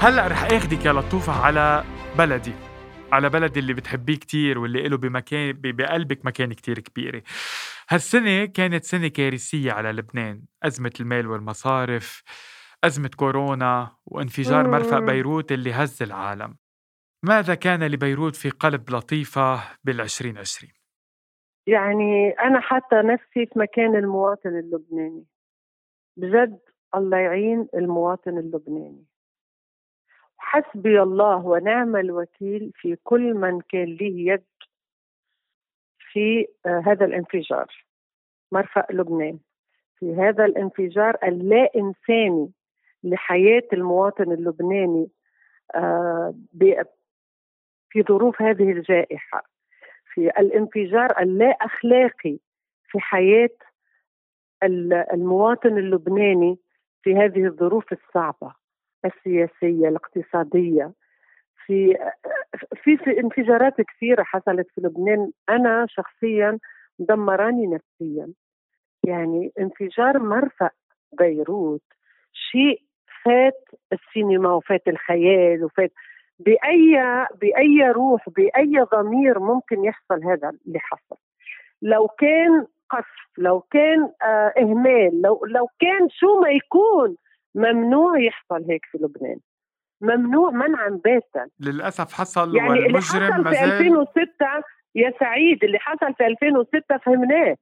هلأ رح أخدك يا لطوفة على بلدي على بلدي اللي بتحبيه كتير واللي له بمكان بقلبك مكان كتير كبيرة. هالسنة كانت سنة كارثية على لبنان أزمة المال والمصارف أزمة كورونا وانفجار مرفأ بيروت اللي هز العالم. ماذا كان لبيروت في قلب لطيفة بالعشرين عشرين؟ يعني أنا حتى نفسي في مكان المواطن اللبناني. بجد الله يعين المواطن اللبناني. حسبي الله ونعم الوكيل في كل من كان له يد في آه، هذا الانفجار. مرفأ لبنان. في هذا الانفجار اللا إنساني لحياة المواطن اللبناني آه، في ظروف هذه الجائحة. في الانفجار اللا أخلاقي في حياة المواطن اللبناني في هذه الظروف الصعبة. السياسية الاقتصادية. في في في انفجارات كثيرة حصلت في لبنان. أنا شخصيا دمراني نفسيا. يعني انفجار مرفأ بيروت شيء فات السينما وفات الخيال وفات بأي بأي روح بأي ضمير ممكن يحصل هذا اللي حصل. لو كان قصف لو كان آه إهمال لو لو كان شو ما يكون ممنوع يحصل هيك في لبنان. ممنوع منعا باتا للأسف حصل يعني اللي حصل في 2006 يا سعيد اللي حصل في 2006 فهمناه.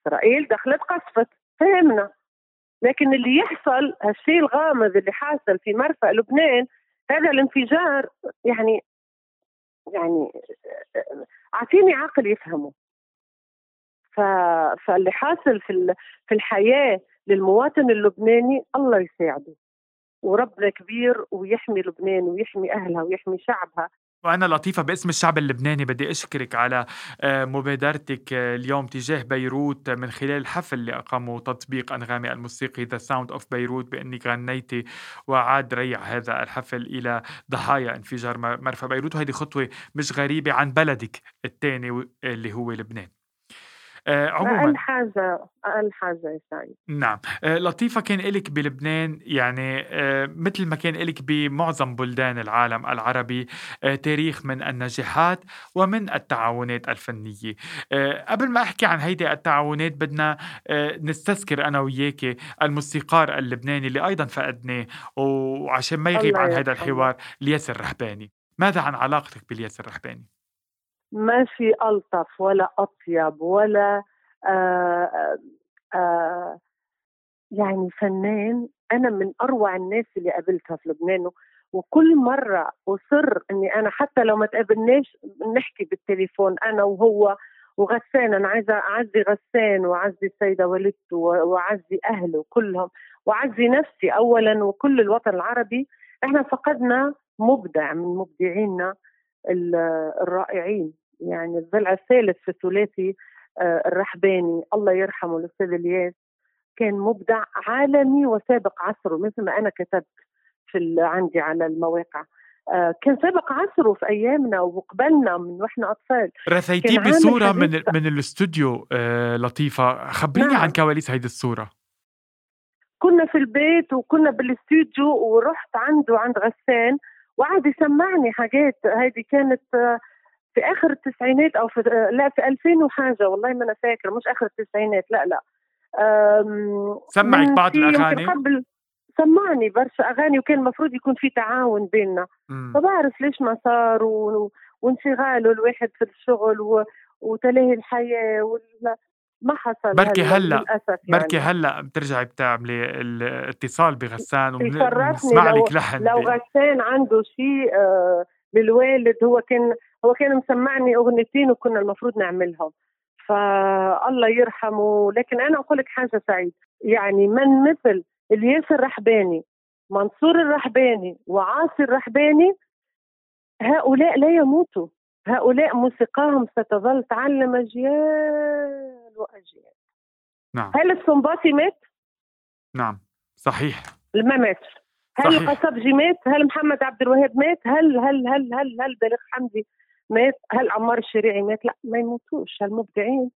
إسرائيل دخلت قصفت فهمنا. لكن اللي يحصل هالشيء الغامض اللي حاصل في مرفأ لبنان هذا الانفجار يعني يعني أعطيني عقل يفهمه. ف... فاللي حاصل في في الحياة للمواطن اللبناني الله يساعده. وربنا كبير ويحمي لبنان ويحمي أهلها ويحمي شعبها. وأنا لطيفة باسم الشعب اللبناني بدي أشكرك على آه، مبادرتك آه، اليوم تجاه بيروت من خلال الحفل اللي أقامه تطبيق أنغامي الموسيقي ذا ساوند أوف بيروت بأنك غنيتي وعاد ريع هذا الحفل إلى ضحايا انفجار مرفأ بيروت. وهذه خطوة مش غريبة عن بلدك الثاني اللي هو لبنان. آه عموما أقل حاجة أقل حاجة سعيد. نعم. آه لطيفة كان لك بلبنان يعني آه مثل ما كان لك بمعظم بلدان العالم العربي آه تاريخ من النجاحات ومن التعاونات الفنية. آه قبل ما أحكي عن هيدي التعاونات بدنا آه نستذكر أنا وياك الموسيقار اللبناني اللي أيضا فقدناه وعشان ما يغيب عن هذا الحوار الياس الرحباني ماذا عن علاقتك بالياس الرحباني ما في ألطف ولا أطيب ولا آآ آه، آآ آه، يعني فنان. أنا من أروع الناس اللي قابلتها في لبنان وكل مرة أصر إني أنا حتى لو ما تقابلناش نحكي بالتليفون أنا وهو وغسان. أنا عايزة أعزي غسان وأعزي السيدة والدته وأعزي أهله كلهم وأعزي نفسي أولا وكل الوطن العربي. إحنا فقدنا مبدع من مبدعينا الرائعين. يعني الضلع الثالث في الثلاثي آه، الرحباني الله يرحمه الأستاذ إلياس كان مبدع عالمي وسابق عصره مثل ما أنا كتبت في عندي على المواقع. آه، كان سابق عصره في أيامنا وقبلنا من وإحنا أطفال. رثيتيه بصورة من من الاستوديو آه لطيفة. خبريني نعم. عن كواليس هيدي الصورة. كنا في البيت وكنا بالاستوديو ورحت عنده عند غسان وقعد يسمعني حاجات. هذه كانت في آخر التسعينات أو في لا في 2000 وحاجة والله ما أنا فاكرة مش آخر التسعينات لا لا. سمعك بعض الأغاني؟ قبل سمعني برشا أغاني وكان المفروض يكون في تعاون بيننا. ما بعرف ليش ما صار و... وانشغاله الواحد في الشغل و... وتلاهي الحياة ولا ما حصل بركي هلا يعني. بركي هلا بترجعي بتعملي الاتصال بغسان وبنسمع لك لحن لو غسان عنده شيء آه للوالد هو كان هو كان مسمعني أغنيتين وكنا المفروض نعملهم. فالله يرحمه. لكن أنا أقول لك حاجة سعيد. يعني من مثل الياس الرحباني منصور الرحباني وعاصي الرحباني هؤلاء لا يموتوا. هؤلاء موسيقاهم ستظل تعلم أجيال وأجيال. نعم. هل السنباطي مات؟ نعم. صحيح. ما ماتش هل القصبجي مات؟ هل محمد عبد الوهاب مات؟ هل هل هل هل هل بليغ حمدي مات؟ هل عمار الشريعي مات؟ لا ما يموتوش المبدعين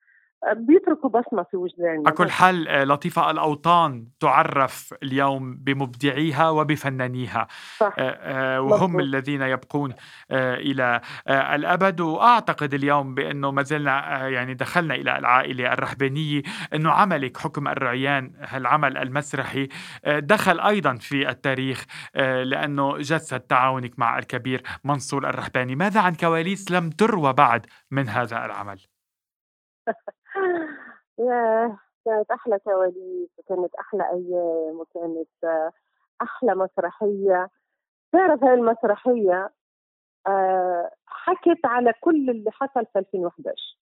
بيتركوا بصمة في وجداني على كل حال آه، لطيفة. الأوطان تعرف اليوم بمبدعيها وبفنانيها. صح. آه، آه، وهم مظبوط. الذين يبقون إلى الأبد. وأعتقد اليوم بأنه ما زلنا يعني دخلنا إلى العائلة الرحبانية أنه عملك حكم الرعيان العمل المسرحي دخل أيضا في التاريخ لأنه جسد تعاونك مع الكبير منصور الرحباني ماذا عن كواليس لم تروى بعد من هذا العمل؟ ياه! كانت أحلى كواليس وكانت أحلى أيام وكانت أحلى مسرحية. تعرف هاي المسرحية؟ آه، حكت على كل اللي حصل في 2011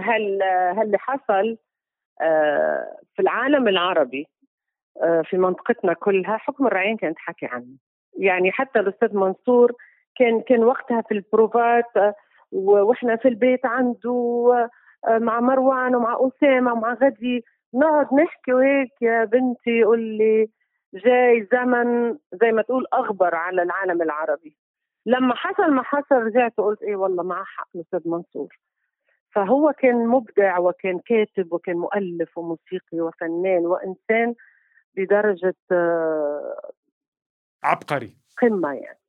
هل هاللي حصل آه، في العالم العربي آه، في منطقتنا كلها حكم الرعين كانت حكي عنه. يعني حتى الأستاذ منصور كان كان وقتها في البروفات وإحنا في البيت عنده مع مروان ومع أسامة ومع غدي. نقعد نحكي وهيك يا بنتي يقول لي جاي زمن زي ما تقول اغبر على العالم العربي. لما حصل ما حصل رجعت وقلت إيه والله معه حق الأستاذ منصور. فهو كان مبدع وكان كاتب وكان مؤلف وموسيقي وفنان وإنسان بدرجة آه، عبقري. قمة يعني.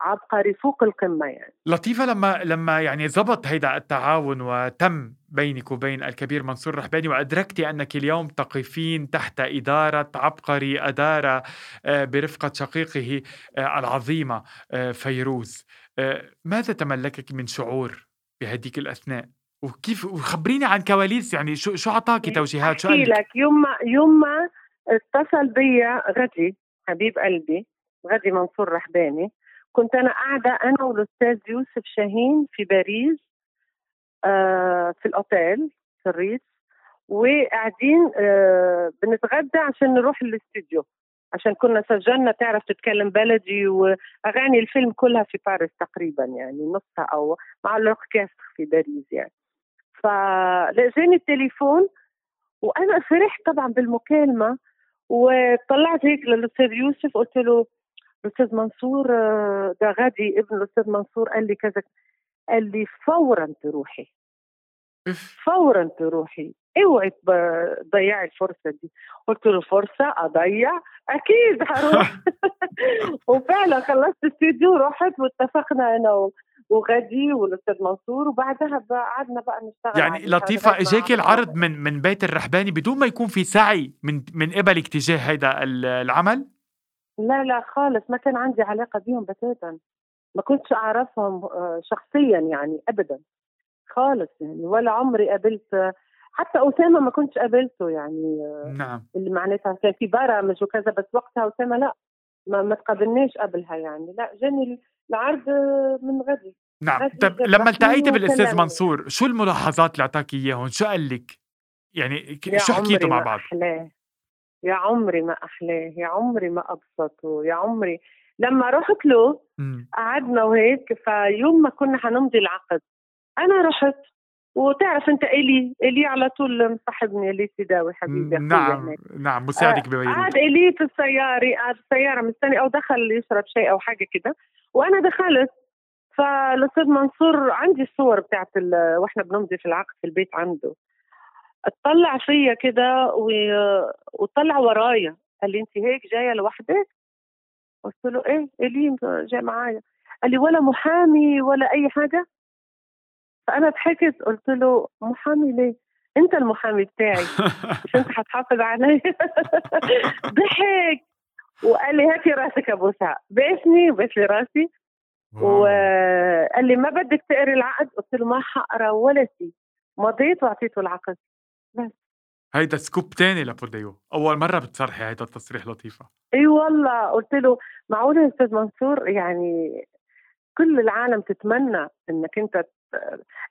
عبقري فوق القمة يعني. لطيفة لما لما يعني زبط هيدا التعاون وتم بينك وبين الكبير منصور رحباني وأدركت أنك اليوم تقفين تحت إدارة عبقري ادار آه، برفقة شقيقه آه، العظيمة آه، فيروز. ماذا تملكك من شعور بهديك الأثناء؟ وكيف وخبريني عن كواليس يعني شو شو اعطاكي توجيهات؟ شو قال لك يوم ما يوم ما اتصل بي غدي حبيب قلبي غدي منصور رحباني كنت أنا قاعدة أنا والأستاذ يوسف شاهين في باريس آه في الأوتيل في الريتز وقاعدين آه بنتغدى عشان نروح الاستوديو عشان كنا سجلنا تعرف تتكلم بلدي وأغاني الفيلم كلها في باريس تقريبا يعني نصها أو مع الأوركستر في باريس يعني. فلقيني التليفون وأنا فرحت طبعا بالمكالمة وطلعت هيك للأستاذ يوسف قلت له الأستاذ منصور آه، ده غادي ابن الأستاذ منصور قال لي كذا قال لي فورا تروحي. فورا تروحي. اوعي تضيعي الفرصة دي. قلت له فرصة أضيع؟ أكيد هروح. وفعلا خلصت الاستديو رحت واتفقنا أنا وغادي والأستاذ منصور وبعدها قعدنا بقى نشتغل يعني لطيفة اجاك العرض من من بيت الرحباني بدون ما يكون في سعي من من قبلك تجاه هذا العمل؟ لا لا خالص ما كان عندي علاقة بيهم بتاتا. ما كنتش أعرفهم آه، شخصيا يعني أبدا خالص يعني ولا عمري قابلت حتى أسامة ما كنتش قابلته يعني آه، نعم. اللي معناتها كان في برامج وكذا بس وقتها أسامة لا ما, ما تقابلناش قبلها يعني. لا جاني العرض من غدي نعم. طب لما التقيتي بالأستاذ منصور شو الملاحظات اللي أعطاك إياهم؟ شو قال لك؟ يعني شو حكيتوا مع بعض؟ أحلاه. يا عمري ما أحلاه يا عمري ما أبسطه يا عمري لما رحت له قعدنا وهيك فيوم ما كنا حنمضي العقد أنا رحت وتعرف أنت إلي إلي على طول مصاحبني إلي سيداوي حبيبي نعم هناك. نعم مساعدك آه، ببيروت قعد إلي في السيارة قعد في السيارة مستني أو دخل يشرب شيء أو حاجة كده وأنا دخلت فالأستاذ منصور عندي الصور بتاعت وإحنا بنمضي في العقد في البيت عنده. اطلع فيا كده وطلع ورايا. قال لي انت هيك جاية لوحدك؟ قلت له إيه؟ الين جاي معايا. قال لي ولا محامي ولا أي حاجة. فأنا ضحكت. قلت له محامي ليه؟ أنت المحامي بتاعي. مش أنت هتحافظ علي ضحك. وقال لي هاتي رأسك ابوسها باسني وبس لي رأسي. وقال لي ما بدك تقري العقد؟ قلت له ما حقرا ولا شيء. مضيت وأعطيته العقد. بس. هيدا scoop تاني لبوديو أول مرة بتصرحي هيدا التصريح لطيفة. إي والله قلت له معقول يا أستاذ منصور؟ يعني كل العالم تتمنى إنك أنت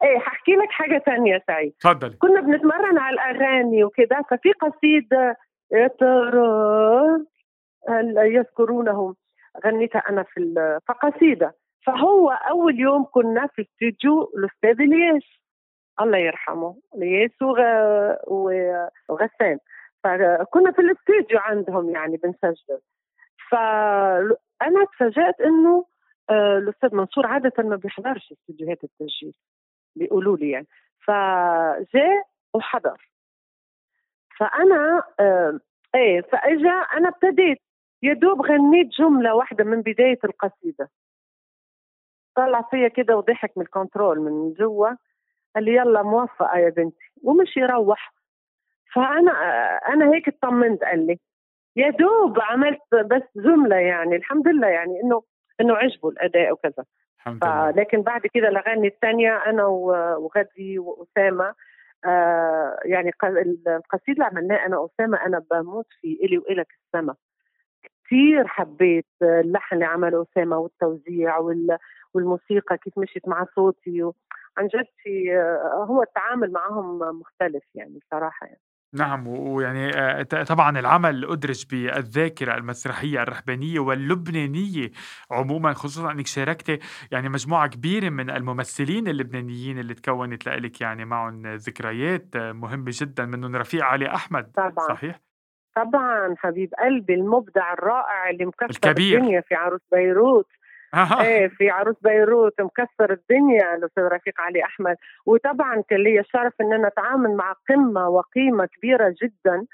إيه ححكي لك حاجة تانية سعيد. تفضلي كنا بنتمرن على الأغاني وكده ففي قصيدة يا ترى هل يذكرونه غنيتها أنا في فقصيدة. فهو أول يوم كنا في استديو الأستاذ إلياس. الله يرحمه ليس وغسان. فكنا في الاستوديو عندهم يعني بنسجل. فأنا تفاجأت إنه آه، الأستاذ منصور عادة ما بيحضرش استديوهات التسجيل بيقولوا لي يعني. فجاء وحضر. فأنا آه إيه فإجا أنا ابتديت يا دوب غنيت جملة واحدة من بداية القصيدة. طلع فيا كده وضحك من ال control من جوا. قال لي يلا موفقه يا بنتي ومشي يروح. فأنا أنا هيك اطمنت قال لي يا دوب عملت بس جملة يعني الحمد لله يعني إنه إنه عجبه الأداء وكذا. الحمد لله. لكن بعد كده الاغاني الثانية أنا وغدي وأسامة آه يعني القصيده اللي عملناه أنا وأسامة أنا بموت في إلي وإلك السما. كثير حبيت اللحن اللي عمله أسامة والتوزيع والموسيقى كيف مشيت مع صوتي عن جد في آه، هو التعامل معهم مختلف يعني صراحة يعني. نعم ويعني آه، طبعا العمل أدرج بالذاكرة المسرحية الرهبانية واللبنانية عموما خصوصا أنك شاركتي يعني مجموعة كبيرة من الممثلين اللبنانيين اللي تكونت لك يعني معهم ذكريات مهمة جدا منهم رفيق علي أحمد طبعا صحيح؟ طبعا حبيب قلبي المبدع الرائع اللي مكسر الكبير. الدنيا في عروس بيروت إيه في عروس بيروت مكسر الدنيا الأستاذ رفيق علي أحمد. وطبعا كان لي الشرف إن أنا أتعامل مع قمة وقيمة كبيرة جدا.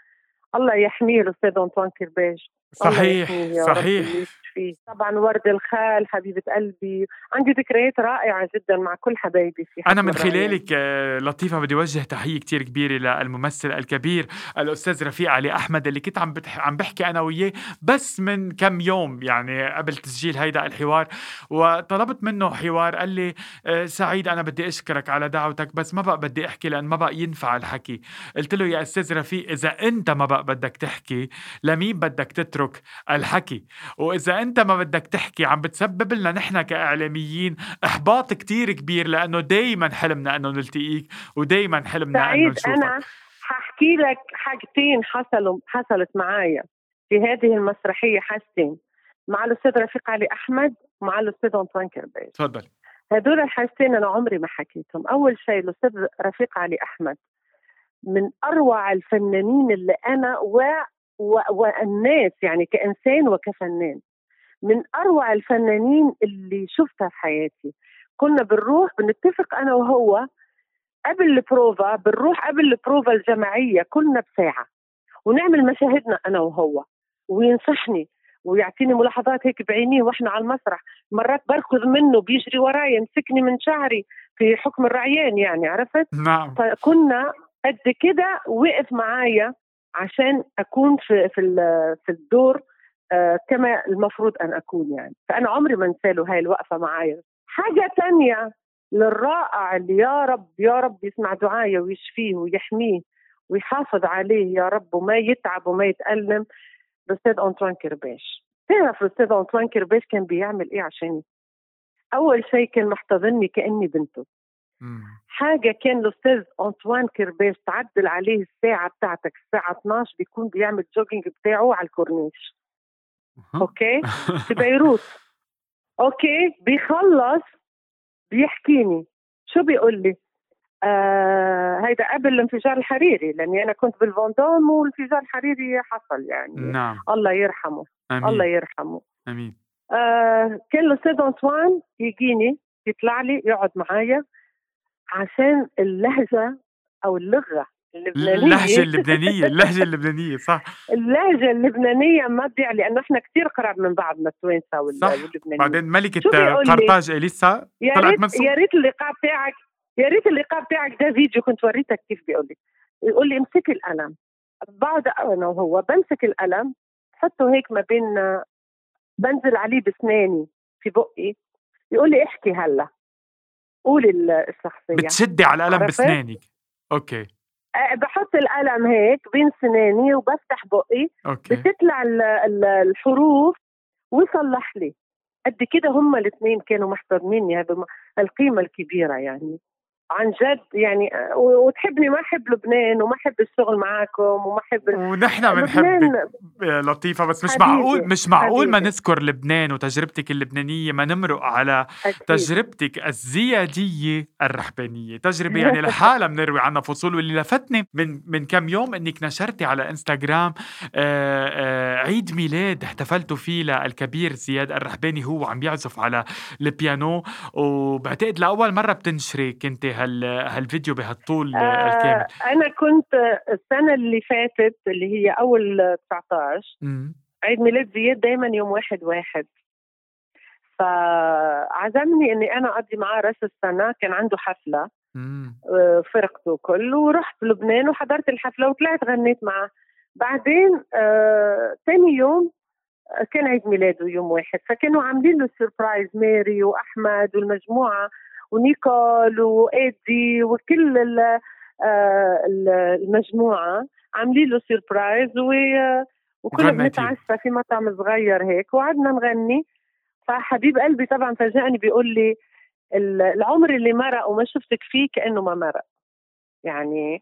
الله يحميه الأستاذ أنطوان كرباج. صحيح صحيح. فيه طبعا ورد الخال حبيبة قلبي. عندي ذكريات رائعة جدا مع كل حبايبي في أنا من خلالك آه، لطيفة بدي أوجه تحية كتير كبيرة للممثل الكبير الأستاذ رفيق علي أحمد اللي كنت عم عم بحكي أنا وياه بس من كم يوم يعني قبل تسجيل هيدا الحوار. وطلبت منه حوار قال لي آه، سعيد أنا بدي أشكرك على دعوتك بس ما بقى بدي أحكي لأن ما بقى ينفع الحكي. قلت له يا أستاذ رفيق إذا أنت ما بقى بدك تحكي لمين بدك تترك الحكي؟ وإذا انت ما بدك تحكي عم بتسبب لنا نحن كإعلاميين إحباط كتير كبير لأنه دائما حلمنا إنه نلتقيك ودائما حلمنا إنه نشوفك. أنا حأحكي لك حاجتين حصلوا حصلت معايا في هذه المسرحية حاجتين مع الأستاذ رفيق علي أحمد ومع الأستاذ أنطوان كرباج تفضل. هدول الحاجتين أنا عمري ما حكيتهم. أول شيء الأستاذ رفيق علي أحمد من أروع الفنانين اللي أنا و... و... والناس يعني كإنسان وكفنان. من أروع الفنانين اللي شفتها في حياتي. كنا بنروح بنتفق أنا وهو قبل البروفا بنروح قبل البروفا الجماعية كلنا بساعة ونعمل مشاهدنا أنا وهو وينصحني ويعطيني ملاحظات هيك بعينيه وإحنا على المسرح. مرات بركض منه بيجري وراي يمسكني من شعري في حكم الرعيان يعني عرفت؟ نعم. فكنا قد كده وقف معايا عشان أكون في في في الدور كما المفروض أن أكون يعني. فأنا عمري ما انسى له هاي الوقفة معايا. حاجة تانية للرائع اللي يا رب يا رب يسمع دعايا ويشفيه ويحميه ويحافظ عليه يا رب وما يتعب وما يتألم. الأستاذ أنطوان كرباش. تعرف الأستاذ أنطوان كرباش كان بيعمل إيه عشاني؟ أول شيء كان محتضنني كأني بنته. حاجة كان الأستاذ أنطوان كرباش تعدل عليه الساعة بتاعتك الساعة 12 بيكون بيعمل jogging بتاعه على الكورنيش. okay؟ في بيروت. okay بيخلص بيحكيني. شو بيقول لي؟ آه هيدا قبل الانفجار الحريري لأني أنا كنت بالفوندوم والانفجار الحريري حصل يعني. نعم. الله يرحمه. أمين. الله يرحمه. أمين. آه كان الاستاذ انطوان يجيني يطلع لي يقعد معايا عشان اللهجة أو اللغة. اللبنانيه اللهجة اللبنانية اللهجة اللبنانية صح. اللهجة اللبنانية ما تضيع لأنه إحنا كثير قراب من بعضنا التوانسة واللبنانيه بعدين ملكة قرطاج إليسا يا ريت يا ريت اللقاء بتاعك يا ريت اللقاء بتاعك ده فيديو كنت وريتك كيف بيقول لي. يقول لي امسكي القلم. بقعد أنا وهو بمسك القلم بحطه هيك ما بين بنزل عليه بسناني في بقي. يقول لي احكي هلأ. قولي الشخصية. بتشدي على القلم بسنانك. okay. بحط القلم هيك بين سناني وبفتح بقي okay. بتطلع الحروف ويصلح لي قد كده هم الاثنين كانوا محترميني هذا القيمة الكبيرة يعني عن جد يعني وتحبني ما أحب لبنان وما أحب الشغل معاكم وما أحب ونحن بنحبك لطيفة بس مش حبيبي. معقول مش معقول حبيبي. ما نذكر لبنان وتجربتك اللبنانية ما نمرق على أكيد. تجربتك الزيادية الرحبانيه تجربة يعني لحالها بنروي عنها فصول واللي لفتني من من كم يوم إنك نشرتي على إنستغرام آآ آآ عيد ميلاد احتفلتوا فيه للكبير زياد الرحباني هو عم يعزف على البيانو وبعتقد لأول مرة بتنشري كنت هال هالفيديو بهالطول آه الكامل أنا كنت السنة اللي فاتت اللي هي أول 19 مم. عيد ميلاد زياد دايما يوم واحد واحد فعزمني إني أنا أقضي معاه رأس السنة كان عنده حفلة مم. آه، فرقته كله ورحت لبنان وحضرت الحفلة وطلعت غنيت معه بعدين آه ثاني يوم آه، كان عيد ميلاده يوم واحد فكانوا عاملين له سربرايز ماري وأحمد والمجموعة ونيكول وإيدي وكل آه، ال- المجموعة عاملين له سربرايز و- وكنا. بنتعشى في مطعم صغير هيك وقعدنا نغني فحبيب قلبي طبعا فاجأني بيقول لي ال- العمر اللي مرق وما شفتك فيه كأنه ما مرق يعني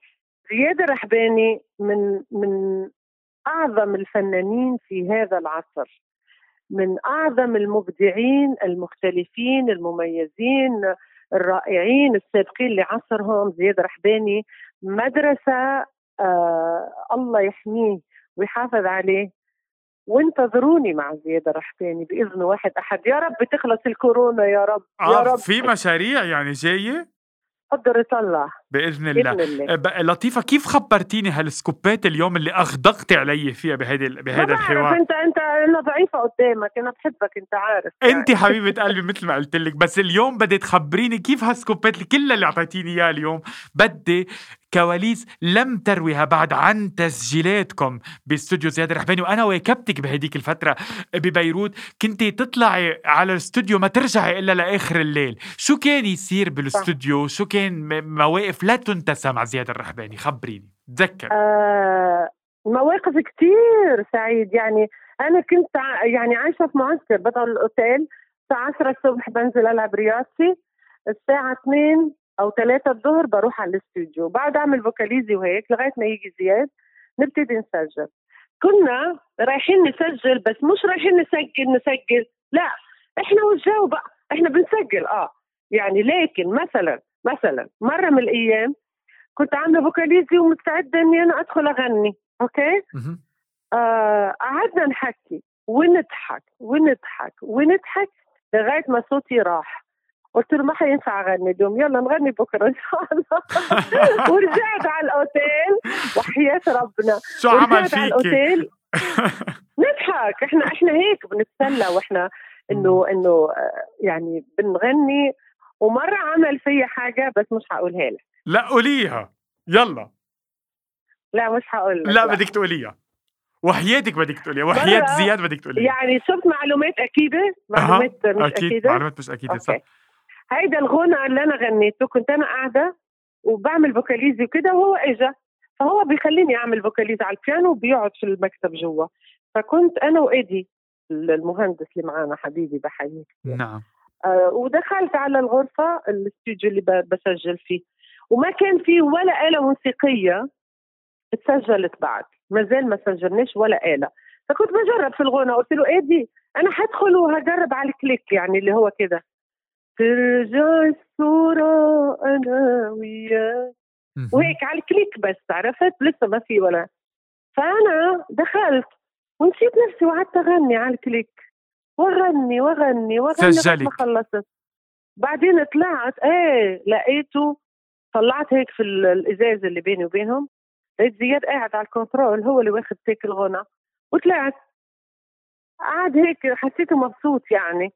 زياد الرحباني من من أعظم الفنانين في هذا العصر من أعظم المبدعين المختلفين المميزين الرائعين السابقين لعصرهم زياد رحباني مدرسة آه الله يحميه ويحافظ عليه. وانتظروني مع زياد الرحباني بإذن واحد أحد. يا رب تخلص الكورونا يا رب يا رب. في مشاريع يعني جاية؟ قدر الله. بإذن الله. بإذن الله. بقى لطيفة كيف خبرتيني هالسكوبات اليوم اللي أغدقتي علي فيها بهيدي بهذا بعرف الحوار؟ انت أنت أنا ضعيفة قدامك أنا بحبك أنت عارف يعني. انت حبيبة قلبي مثل ما قلت لك. بس اليوم بدي تخبريني كيف هالسكوبات اللي كلها اللي أعطيتيني إياها اليوم. بدي كواليس لم ترويها بعد عن تسجيلاتكم باستوديو زياد الرحباني وأنا واكبتك بهديك الفترة ببيروت. كنتي تطلعي على الاستوديو ما ترجعي إلا لآخر الليل. شو كان يصير بالاستوديو شو كان مواقف لا تنتسى مع زياد الرحباني خبريني تذكر. آه مواقف كتير سعيد. يعني أنا كنت يعني عايشة في معسكر بدل الأوتيل الساعة 10 الصبح بنزل ألعب رياضتي الساعة 2 أو 3 الظهر بروح على الاستوديو. بعد أعمل فوكاليزي وهيك لغاية ما يجي زياد نبتدي نسجل. كنا رايحين نسجل بس مش رايحين نسجل نسجل لا إحنا والجو بقى إحنا بنسجل آه. يعني لكن مثلا مثلا مرة من الأيام كنت عاملة vocalise ومستعدة إني أنا أدخل أغني okay. آه قعدنا نحكي ونضحك ونضحك ونضحك لغاية ما صوتي راح. قلت له ما حينفع أغني اليوم يلا نغني بكرة إن شاء الله. ورجعت على الأوتيل وحياة ربنا. شو عمل ورجعت على فيكي؟ الأوتيل. نضحك إحنا إحنا هيك بنتسلى وإحنا إنه إنه آه، يعني بنغني ومرة عمل فيا حاجة بس مش هقولها لك. لا قوليها. يلا. لا مش هقول لك لا بدك تقوليها. وحياتك بدك تقوليها. وحياة زياد بدك تقوليها. يعني شفت معلومات أكيدة؟ معلومات مش أكيد. أكيدة؟ معلومات مش أكيدة صح. okay. هيدا الغنى اللي أنا غنيته كنت أنا قاعدة وبعمل vocalise وكده وهو اجى فهو بيخليني أعمل vocalise على البيانو وبيقعد في المكتب جوا. فكنت أنا وإيدي المهندس اللي معانا حبيبي بحييك. نعم. ودخلت على الغرفة الاستوديو اللي بسجل فيه. وما كان في ولا آلة موسيقية اتسجلت بعد. ما زال ما سجلناش ولا آلة. فكنت بجرب في الغنى. قلت له إيدي أنا حدخل وهجرب على ال click. يعني اللي هو كده. ترجع الصورة أنا وياك. وهيك على ال click بس عرفت؟ لسه ما في ولا. فأنا دخلت ونسيت نفسي وقعدت أغني على ال click. واغني واغني لغاية سجلك. ما خلصت. بعدين طلعت إيه لقيته طلعت هيك في ال- الإزاز اللي بيني وبينهم. لقيت زياد قاعد على ال control هو اللي واخد take الغنى. وطلعت. قعد هيك حسيته مبسوط يعني.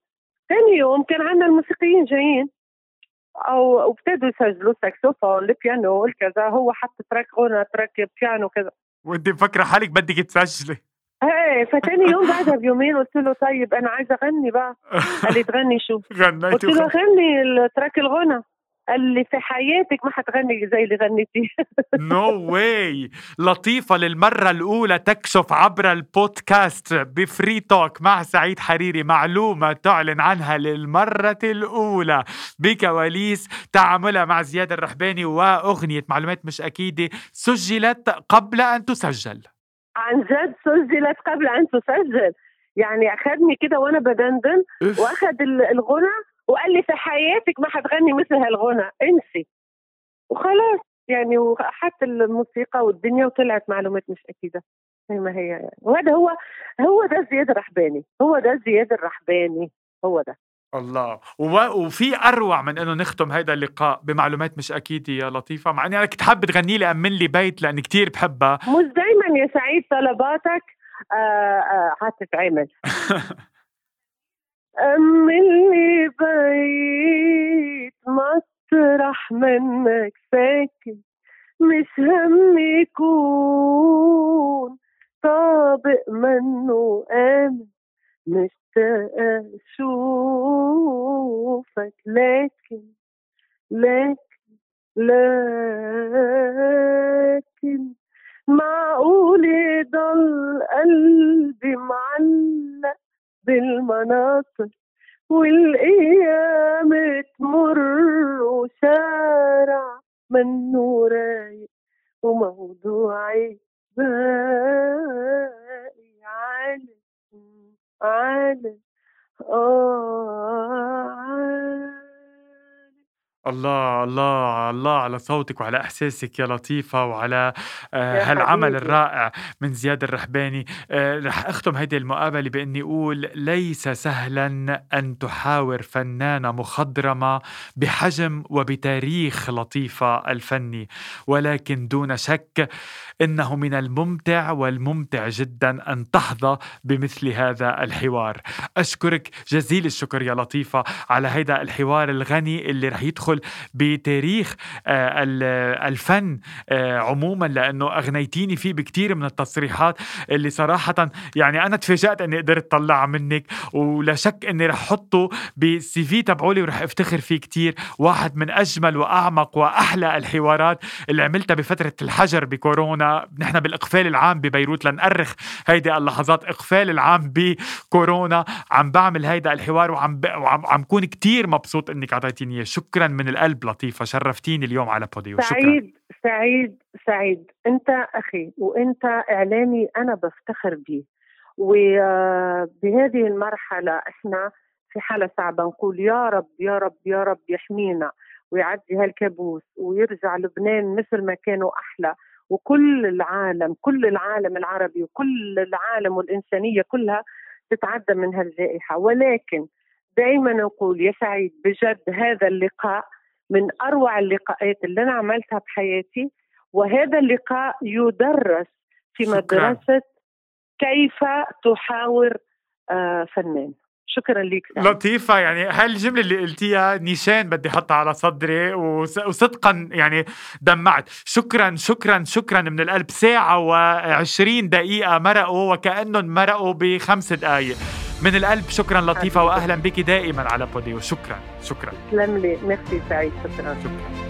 ثاني يوم كان عندنا الموسيقيين جايين. أو وابتدوا يسجلوا ساكسوفون البيانو الكذا. هو حط track غنى track بيانو كذا. وانت مفكرة حالك بدك تسجلي. فتاني يوم بعدها بيومين قلت له طيب أنا عايزة أغني بقى. قال لي تغني شو؟ قلت غنيتي له وخ- غني ال track الغنى. قال لي في حياتك ما حتغني زي اللي غنيتيه no way لطيفة للمرة الأولى تكشف عبر البودكاست ب Free Talk مع سعيد حريري. معلومة تعلن عنها للمرة الأولى بكواليس تعاملها مع زياد الرحباني وأغنية معلومات مش أكيدة سجلت قبل أن تسجل. عن جد سجلت قبل أن تسجل. يعني أخذني كده وأنا بدندن ال- الغنى وقال لي في حياتك ما حتغني مثل هالغنى. انسي. وخلاص. يعني وحط الموسيقى والدنيا وطلعت معلومات مش أكيدة. زي ما هي يعني. وهذا هو هو ده زياد الرحباني. هو ده زياد الرحباني. هو ده. الله. وفي أروع من إنه نختم هيدا اللقاء بمعلومات مش أكيدة يا لطيفة مع إني أنا كنت حابة تغني لي أمن لي بيت لأني كتير بحبها. مش دايما يا سعيد طلباتك آه، آه، أمن لي بيت مطرح منك ساكن. مش هم يكون طابق منه آمن. مشتاقة أشوفك لكن لكن لكن معقول يضل قلبي معلق بالمناطق والأيام تمر وشارع منه رايق وموضوعي باقي عالم عالم آه الله الله الله على صوتك وعلى إحساسك يا لطيفة وعلى آه هالعمل الرائع من زياد الرحباني. آه رح أختم هيدي المقابلة بإني أقول ليس سهلا أن تحاور فنانة مخضرمة بحجم وبتاريخ لطيفة الفني ولكن دون شك إنه من الممتع والممتع جدا أن تحظى بمثل هذا الحوار. أشكرك جزيل الشكر يا لطيفة على هيدا الحوار الغني اللي رح يدخل بتاريخ آه، الفن آه، عموما لأنه أغنيتيني فيه بكثير من التصريحات اللي صراحة يعني أنا تفاجأت إني قدرت طلعها منك ولا شك إني رح أحطه بالسي في تبعولي ورح أفتخر فيه كثير واحد من أجمل وأعمق وأحلى الحوارات اللي عملتها بفترة الحجر بكورونا نحن بالإقفال العام ببيروت. لنأرخ هيدي اللحظات إقفال العام بكورونا. عم بعمل هيدا الحوار وعم ب... وعم عم كون كثير مبسوط إنك أعطيتيني إياه. شكرا من القلب لطيفة. شرفتيني اليوم على بوديو. شكرا. سعيد سعيد سعيد. انت أخي وانت إعلامي أنا بفتخر به وبهذه المرحلة إحنا في حالة صعبة. نقول يا رب يا رب يا رب يحمينا ويعدي هالكابوس ويرجع لبنان مثل ما كانوا أحلى. وكل العالم كل العالم العربي وكل العالم والإنسانية كلها تتعدى من هالجائحة. ولكن دائما نقول يا سعيد بجد هذا اللقاء من أروع اللقاءات اللي أنا عملتها بحياتي وهذا اللقاء يدرس في مدرسة كيف تحاور آه، فنان. شكرا لك لطيفة يعني هالجملة اللي قلتيها نيشان بدي أحطها على صدري وصدقا يعني دمعت. شكرا شكرا شكرا من القلب. ساعة وعشرين دقيقة مرقوا وكأنهم مرقوا بخمس دقايق. من القلب شكرا لطيفة وأهلا بك. دائما على بوديو شكرا شكرا. تسلم لي. ميرسي سعيد. شكرا. شكرا.